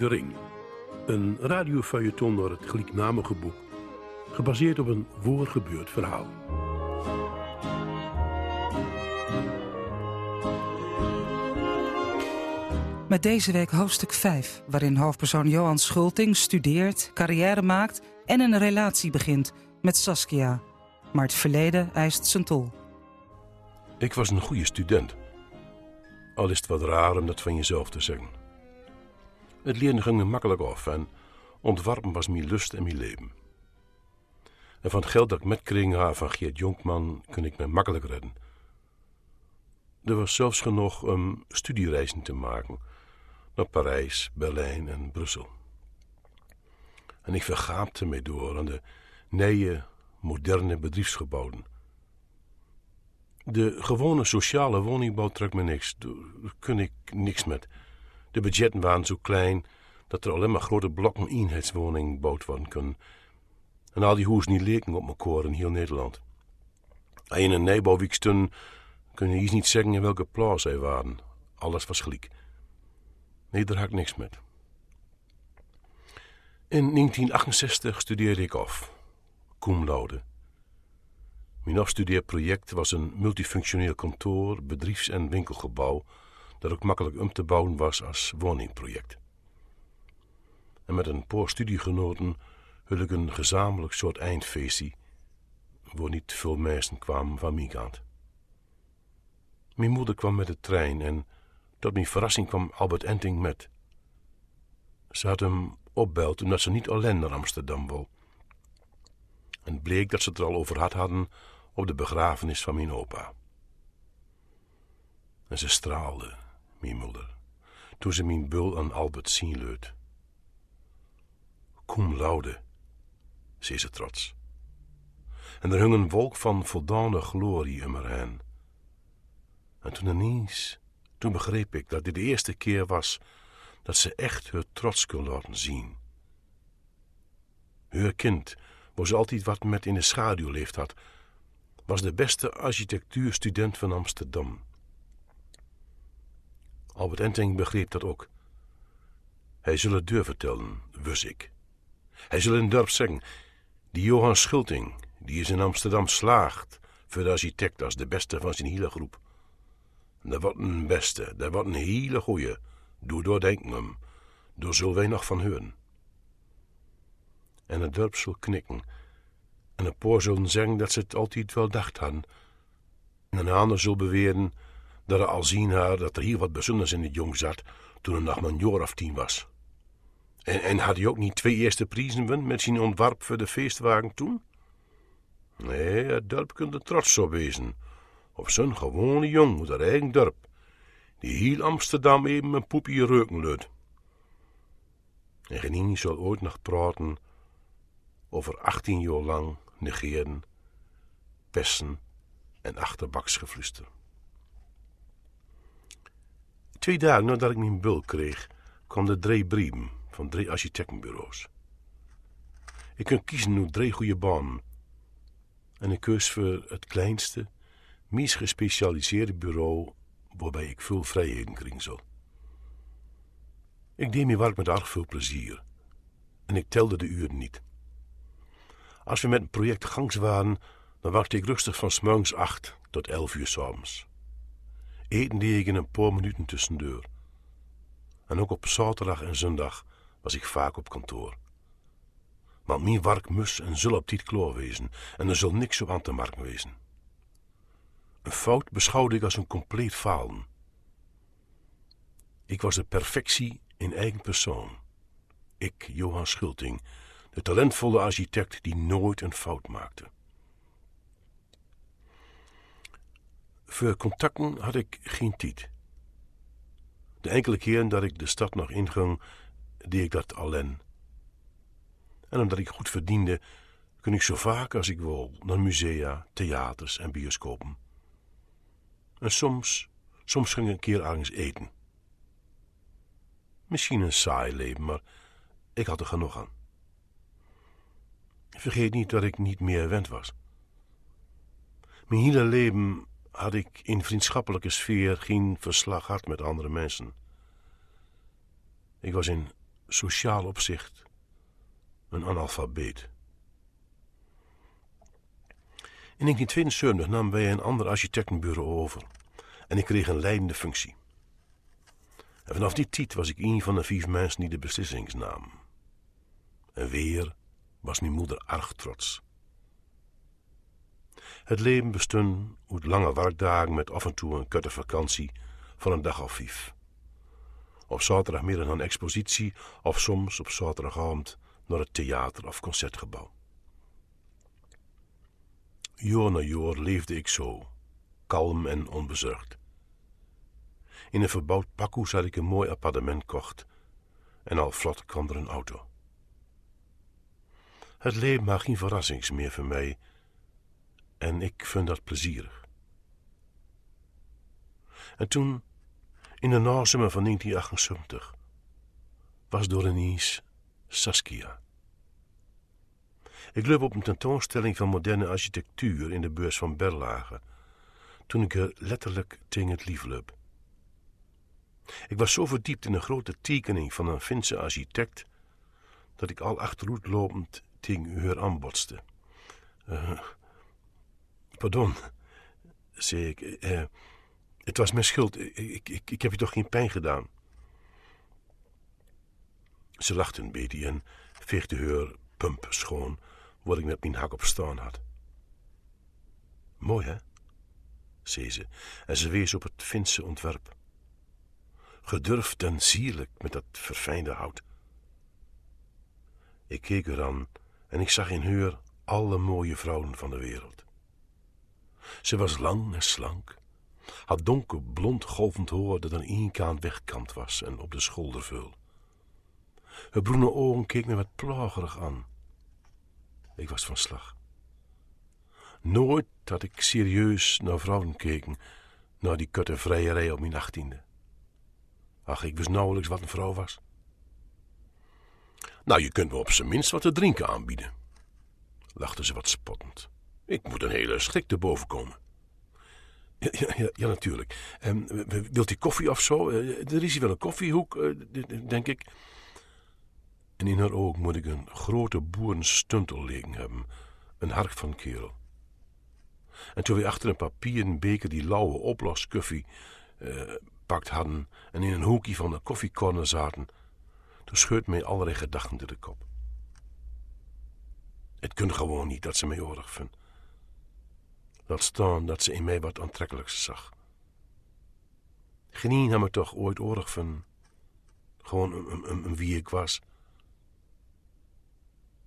De Ring. Een radiofeuilleton door het gelijknamige boek, gebaseerd op een voorgebeurd verhaal. Met deze week hoofdstuk 5, waarin hoofdpersoon Johan Schulting studeert, carrière maakt en een relatie begint met Saskia. Maar het verleden eist zijn tol. Ik was een goede student. Al is het wat raar om dat van jezelf te zeggen. Het leren ging me makkelijk af en ontwarpen was mijn lust en mijn leven. En van het geld dat ik met kreeg van Geert Jonkman kon ik me makkelijk redden. Er was zelfs genoeg om studiereizen te maken naar Parijs, Berlijn en Brussel. En ik vergaapte me door aan de nieuwe, moderne bedrijfsgebouwen. De gewone sociale woningbouw trok me niks, daar kun ik niks met. De budgetten waren zo klein dat er alleen maar grote blokken eenheidswoningen gebouwd worden kunnen. En al die huizen niet leken op elkaar in heel Nederland. In een nijbouwwiek stonden, kun je iets niet zeggen in welke plaats zij waren. Alles was gelijk. Nee, daar had ik niks met. In 1968 studeerde ik af, cum laude. Mijn afstudeerproject was een multifunctioneel kantoor, bedrijfs- en winkelgebouw dat ook makkelijk om te bouwen was als woningproject. En met een paar studiegenoten hul ik een gezamenlijk soort eindfeestie, waar niet veel mensen kwamen van mijn kant. Mijn moeder kwam met de trein en tot mijn verrassing kwam Albert Enting met. Ze had hem opbeld omdat ze niet alleen naar Amsterdam wou. En bleek dat ze het er al over had hadden op de begrafenis van mijn opa. En ze straalde, mijn moeder, toen ze mijn bul aan Albert zien leut. Cum laude, zei ze trots. En er hing een wolk van voldane glorie om haar heen. En toen ineens, toen begreep ik dat dit de eerste keer was dat ze echt haar trots kon laten zien. Haar kind, waar ze altijd wat met in de schaduw leefd had, was de beste architectuurstudent van Amsterdam. Albert Enting begreep dat ook. Hij zal het deur vertellen, wus ik. Hij zal in het dorp zeggen, die Johan Schulting, die is in Amsterdam slaagt voor de architect als de beste van zijn hele groep. Dat wordt een beste, dat wordt een hele goeie. Doe doordenken hem, door zullen wij nog van horen. En het dorp zal knikken, en een paar zullen zeggen dat ze het altijd wel dacht hadden. En een ander zal beweren dat al zien haar dat er hier wat bijzonders in het jong zat toen hij nog maar een of tien was. En, en had hij ook niet twee eerste prijzen won met zijn ontwerp voor de feestwagen toen? Nee, het dorp kunt er trots op wezen. Op zo'n gewone jong uit haar eigen dorp, die heel Amsterdam even een poepje reuken luid. En Genini zal ooit nog praten over 18 jaar lang negeren, pesten en achterbaksgefluster. Twee dagen nadat ik mijn bul kreeg, kwam de drie brieven van drie architectenbureaus. Ik kon kiezen uit drie goede banen. En ik keus voor het kleinste, meest gespecialiseerde bureau waarbij ik veel vrijheden kreeg. Ik deed mijn werk met erg veel plezier. En ik telde de uren niet. Als we met een project gangs waren, dan wachtte ik rustig van s'morgens acht tot elf uur s'avonds. Eten deed ik in een paar minuten tussendoor. En ook op zaterdag en zondag was ik vaak op kantoor. Want mijn werk moest en zal op dit klaar wezen en er zal niks op aan te merken wezen. Een fout beschouwde ik als een compleet falen. Ik was de perfectie in eigen persoon. Ik, Johan Schulting, de talentvolle architect die nooit een fout maakte. Voor contacten had ik geen tijd. De enkele keren dat ik de stad nog inging, deed ik dat alleen. En omdat ik goed verdiende, kon ik zo vaak als ik wil naar musea, theaters en bioscopen. En soms, soms ging ik een keer ergens eten. Misschien een saai leven, maar ik had er genoeg aan. Vergeet niet dat ik niet meer wend was. Mijn hele leven had ik in vriendschappelijke sfeer geen verslag gehad met andere mensen. Ik was in sociaal opzicht een analfabeet. In 1972 nam wij een ander architectenbureau over en ik kreeg een leidende functie. En vanaf die tijd was ik een van de vijf mensen die de beslissings nam. En weer was mijn moeder erg trots. Het leven bestond uit lange werkdagen met af en toe een korte vakantie van een dag of vijf. Op zaterdagmiddag een expositie of soms op zaterdagavond naar het theater of concertgebouw. Jaar na jaar leefde ik zo, kalm en onbezorgd. In een verbouwd pakhoes had ik een mooi appartement kocht en al vlot kwam er een auto. Het leven maakt geen verrassings meer voor mij en ik vind dat plezierig. En toen, in de nazomer van 1978, was door ineens Saskia. Ik loop op een tentoonstelling van moderne architectuur in de beurs van Berlage, toen ik er letterlijk tegen het lief loop. Ik was zo verdiept in een grote tekening van een Finse architect, dat ik al achteruitlopend tegen haar aanbotste. Uh, pardon, zei ik. Uh, het was mijn schuld. Ik, ik, ik heb je toch geen pijn gedaan? Ze lachte een beetje en veegde haar pump schoon, waar ik met mijn hak op staan had. Mooi, hè? zei ze, en ze wees op het Finse ontwerp. Gedurfd en sierlijk met dat verfijnde hout. Ik keek er aan en ik zag in haar alle mooie vrouwen van de wereld. Ze was lang en slank, had donker blond golvend haar dat aan één kant wegkant was en op de schouder viel. Haar groene ogen keek me wat plagerig aan. Ik was van slag. Nooit had ik serieus naar vrouwen gekeken, naar die kutte vrijerij op mijn achttiende. Ach, ik wist nauwelijks wat een vrouw was. Nou, je kunt me op zijn minst wat te drinken aanbieden, lachte ze wat spottend. Ik moet een hele schrik te boven komen. Ja, ja, ja natuurlijk. Um, wilt u koffie of zo? Uh, er is hier wel een koffiehoek, uh, denk ik. En in haar oog moet ik een grote boerenstuntel liggen hebben. Een hark van kerel. En toen we achter een papieren beker die lauwe oploskoffie uh, pakt hadden en in een hoekje van de koffiecorner zaten, toen scheurt mij allerlei gedachten door de kop. Het kunt gewoon niet dat ze mij oorlog vindt. Laat staan dat ze in mij wat aantrekkelijks zag. Genien had me toch ooit oorlog van. Gewoon een, een, een wie ik was.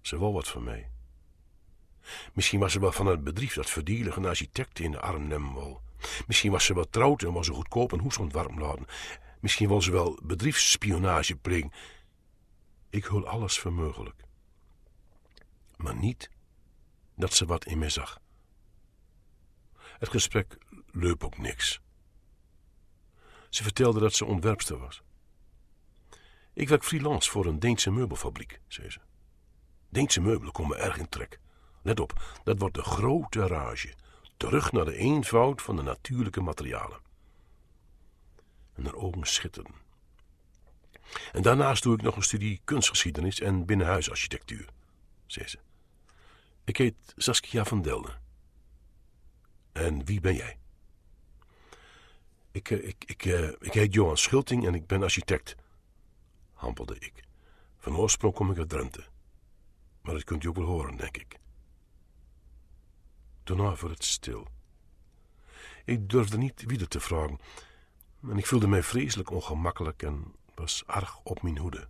Ze wou wat van mij. Misschien was ze wel van het bedrijf dat verdielige architecten in de wil. Misschien was ze wel trouwd en was ze goedkoop een hoes ontwarm. Misschien wil ze wel bedrijfsspionage plegen. Ik hul alles voor mogelijk. Maar niet dat ze wat in mij zag. Het gesprek leup ook niks. Ze vertelde dat ze ontwerpster was. Ik werk freelance voor een Deense meubelfabriek, zei ze. Deense meubelen komen erg in trek. Let op, dat wordt de grote rage. Terug naar de eenvoud van de natuurlijke materialen. En haar ogen schitterden. En daarnaast doe ik nog een studie kunstgeschiedenis en binnenhuisarchitectuur, zei ze. Ik heet Saskia van Delden. En wie ben jij? Ik, ik, ik, ik heet Johan Schulting en ik ben architect, hampelde ik. Van oorsprong kom ik uit Drenthe. Maar dat kunt u ook wel horen, denk ik. Daarna werd het stil. Ik durfde niet wie te vragen. En ik voelde mij vreselijk ongemakkelijk en was erg op mijn hoede.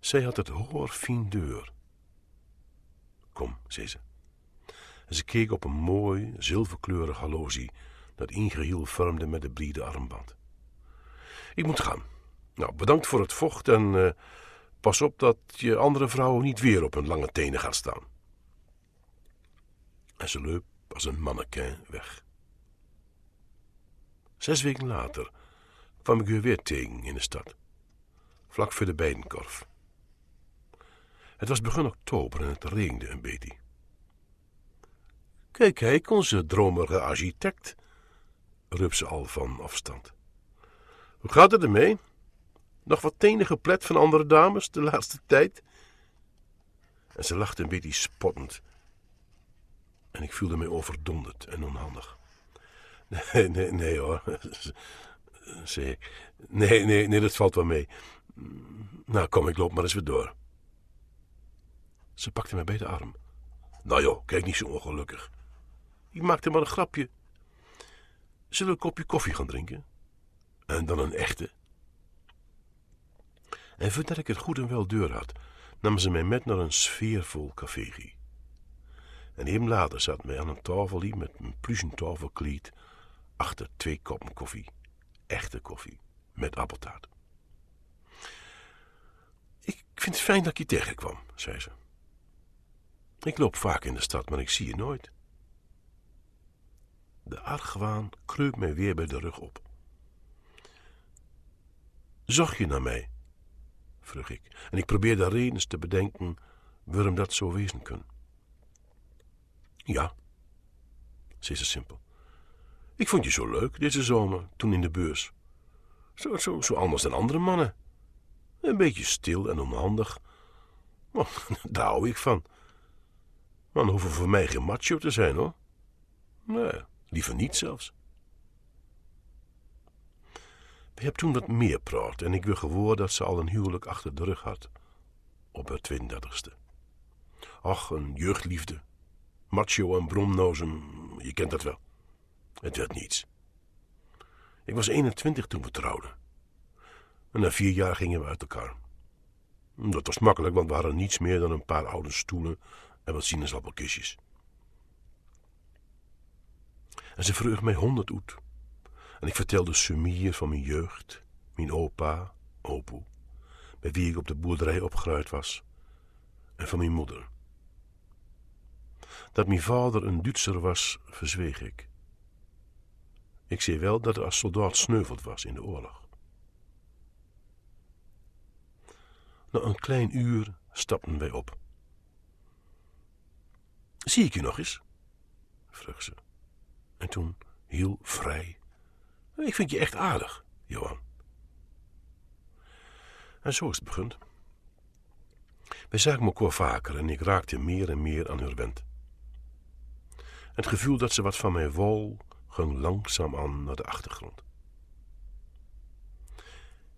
Zij had het hoor deur. Kom, zei ze. En ze keek op een mooi, zilverkleurig horlogie dat ingeheel vormde met de brede armband. Ik moet gaan. Nou, bedankt voor het vocht en uh, pas op dat je andere vrouwen niet weer op hun lange tenen gaat staan. En ze leup als een mannequin weg. Zes weken later kwam ik u weer tegen in de stad, vlak voor de Bijenkorf. Het was begin oktober en het regende een beetje. Kijk, kijk, onze dromerige architect, riep ze al van afstand. Hoe gaat het ermee? Nog wat tenen geplet van andere dames de laatste tijd? En ze lachte een beetje spottend. En ik voelde mij overdonderd en onhandig. Nee, nee, nee hoor, zei ik. Nee, nee, nee, dat valt wel mee. Nou, kom, ik loop maar eens weer door. Ze pakte mij bij de arm. Nou joh, kijk niet zo ongelukkig. Ik maakte maar een grapje. Zullen we een kopje koffie gaan drinken? En dan een echte? En voordat ik het goed en wel deur had, nam ze mij met naar een sfeervol café. En even later zat mij aan een tafel met een pluchen tafelkleed achter twee koppen koffie. Echte koffie, met appeltaart. Ik vind het fijn dat je tegenkwam, zei ze. Ik loop vaak in de stad, maar ik zie je nooit. De argwaan kreup mij weer bij de rug op. Zocht je naar mij? vroeg ik, en ik probeerde redens te bedenken waarom dat zo wezen kan. Ja, zei ze simpel. Ik vond je zo leuk deze zomer, toen in de beurs. Zo, zo, zo anders dan andere mannen. Een beetje stil en onhandig. Oh, daar hou ik van. Man hoeven voor mij geen macho te zijn, hoor. Nee, liever niet zelfs. We hebben toen wat meer praat en ik wil gewoon dat ze al een huwelijk achter de rug had. Op haar 32ste. Ach, een jeugdliefde. Macho en bromnozen, je kent dat wel. Het werd niets. Ik was 21 toen we trouwden. En na vier jaar gingen we uit elkaar. Dat was makkelijk, want we hadden niets meer dan een paar oude stoelen en wat sinaasappelkistjes. En ze vroeg mij honderd oet. En ik vertelde Sumier van mijn jeugd, mijn opa, opoe, met wie ik op de boerderij opgeruid was, en van mijn moeder. Dat mijn vader een Duitser was, verzweeg ik. Ik zei wel dat hij als soldaat sneuveld was in de oorlog. Na een klein uur stapten wij op. Zie ik je nog eens? vroeg ze. En toen heel vrij. Ik vind je echt aardig, Johan. En zo is het begund. Wij zagen elkaar vaker en ik raakte meer en meer aan haar wend. Het gevoel dat ze wat van mij wol, ging langzaam aan naar de achtergrond.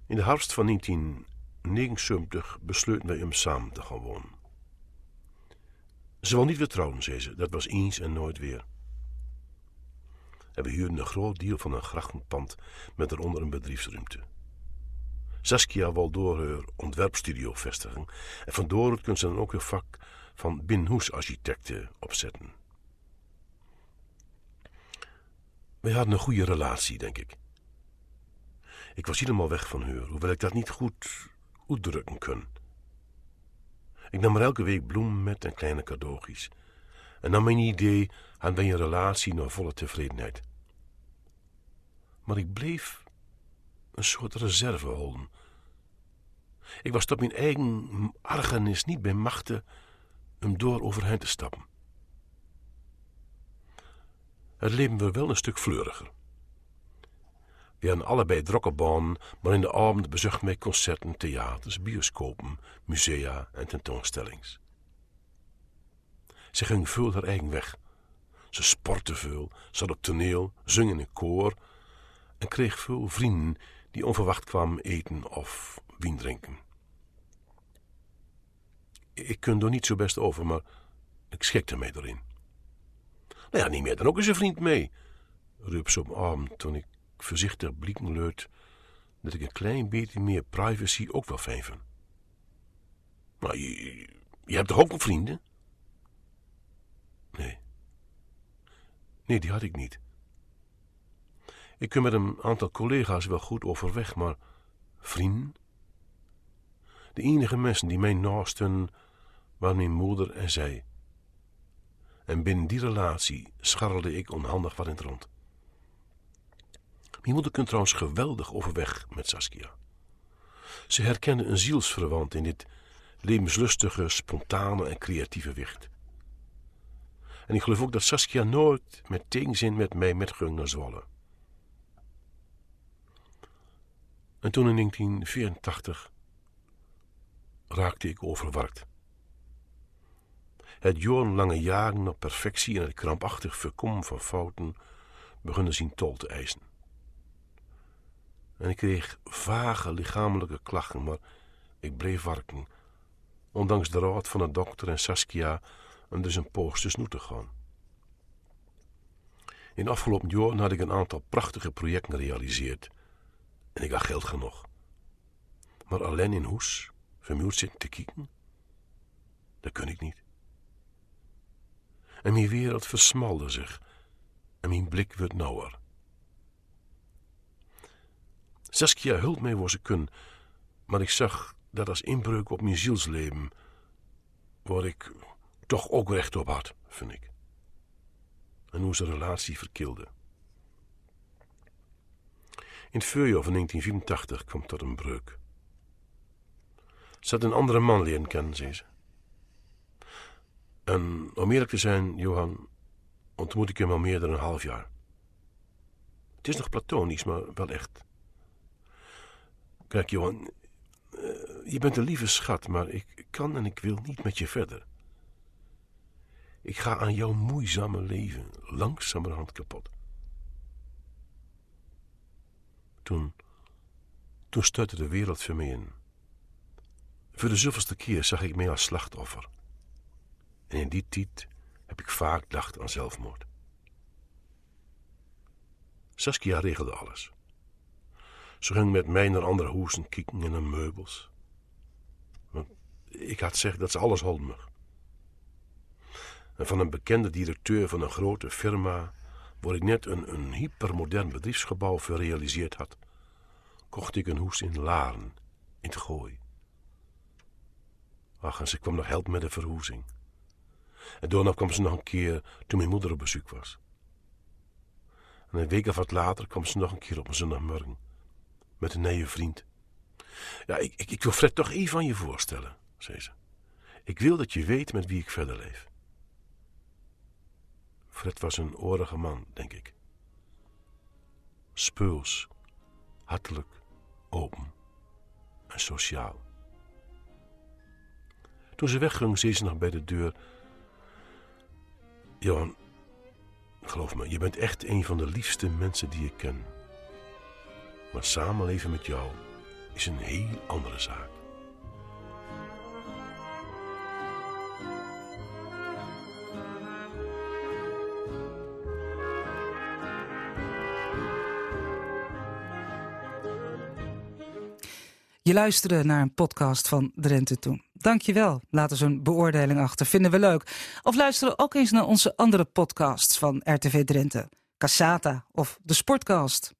In de herfst van 1979 besloten wij om samen te gaan wonen. Ze wil niet weer trouwen, zei ze. Dat was eens en nooit weer. En we huurden een groot deel van een grachtenpand met eronder een bedrijfsruimte. Saskia wil door haar ontwerpstudio vestigen en vandoor het ze dan ook een vak van binnenhoesarchitecten opzetten. We hadden een goede relatie, denk ik. Ik was helemaal weg van haar, hoewel ik dat niet goed uitdrukken kon. Ik nam er elke week bloemen met en kleine cadeautjes. En naar mijn idee wij een relatie naar volle tevredenheid. Maar ik bleef een soort reserve houden. Ik was tot mijn eigen argenis niet bij machten om door overheen te stappen. Het leven werd wel een stuk fleuriger. We hadden allebei drokkenbaan, maar in de avond bezochten wij concerten, theaters, bioscopen, musea en tentoonstellings. Ze ging veel haar eigen weg. Ze sportte veel, zat op toneel, zong in een koor en kreeg veel vrienden die onverwacht kwamen eten of wien drinken. Ik kun er niet zo best over, maar ik schikte mij erin. Nou ja, niet meer dan ook eens een vriend mee, riep ze op mijn arm toen ik voorzichtig blikken leut dat ik een klein beetje meer privacy ook wel fijn vind. Maar je, je hebt toch ook een vrienden? Nee. Nee, die had ik niet. Ik kun met een aantal collega's wel goed overweg, maar vrienden? De enige mensen die mij naasten waren mijn moeder en zij. En binnen die relatie scharrelde ik onhandig wat in het rond. Mijn moeder kunt trouwens geweldig overweg met Saskia. Ze herkende een zielsverwant in dit levenslustige, spontane en creatieve wicht. En ik geloof ook dat Saskia nooit met tegenzin met mij metging naar Zwolle. En toen in 1984 raakte ik overwerkt. Het jarenlange jagen op perfectie en het krampachtig voorkomen van fouten begonnen zien tol te eisen. En ik kreeg vage lichamelijke klachten, maar ik bleef werken, ondanks de raad van de dokter en Saskia om dus een poos te snoeten gaan. In afgelopen jaren had ik een aantal prachtige projecten gerealiseerd en ik had geld genoeg. Maar alleen in huis, vermuurd zitten te kijken, dat kun ik niet. En mijn wereld versmalde zich en mijn blik werd nauwer. Saskia hulp mij waar ze kun, maar ik zag dat als inbreuk op mijn zielsleven, waar ik toch ook recht op had, vind ik. En hoe zijn relatie verkilde. In het voorjaar van 1984 kwam tot een breuk. Ze had een andere man leren kennen, zei ze. En om eerlijk te zijn, Johan, ontmoet ik hem al meer dan een half jaar. Het is nog platonisch, maar wel echt. Kijk, Johan, eh, je bent een lieve schat, maar ik kan en ik wil niet met je verder. Ik ga aan jouw moeizame leven langzamerhand kapot. Toen, toen stuitte de wereld voor me in. Voor de zoveelste keer zag ik mij als slachtoffer. En in die tijd heb ik vaak gedacht aan zelfmoord. Saskia regelde alles. Ze ging met mij naar andere hoesten kijken en naar meubels. Want ik had gezegd dat ze alles me. En van een bekende directeur van een grote firma, waar ik net een, een hypermodern bedrijfsgebouw gerealiseerd had, kocht ik een hoes in Laren, in het Gooi. Ach, en ze kwam nog helpen met de verhoezing. En daarna kwam ze nog een keer toen mijn moeder op bezoek was. En een week of wat later kwam ze nog een keer op een zondagmorgen. Met een nieuwe vriend. Ja, ik, ik, ik wil Fred toch even aan je voorstellen, zei ze. Ik wil dat je weet met wie ik verder leef. Fred was een oorige man, denk ik. Speels, hartelijk, open en sociaal. Toen ze wegging, zei ze nog bij de deur... Johan, geloof me, je bent echt een van de liefste mensen die ik ken. Maar samenleven met jou is een heel andere zaak. Je luisterde naar een podcast van Drenthe Toen. Dankjewel. Laat eens een beoordeling achter. Vinden we leuk. Of luister ook eens naar onze andere podcasts van RTV Drenthe. Cassata of de Sportcast.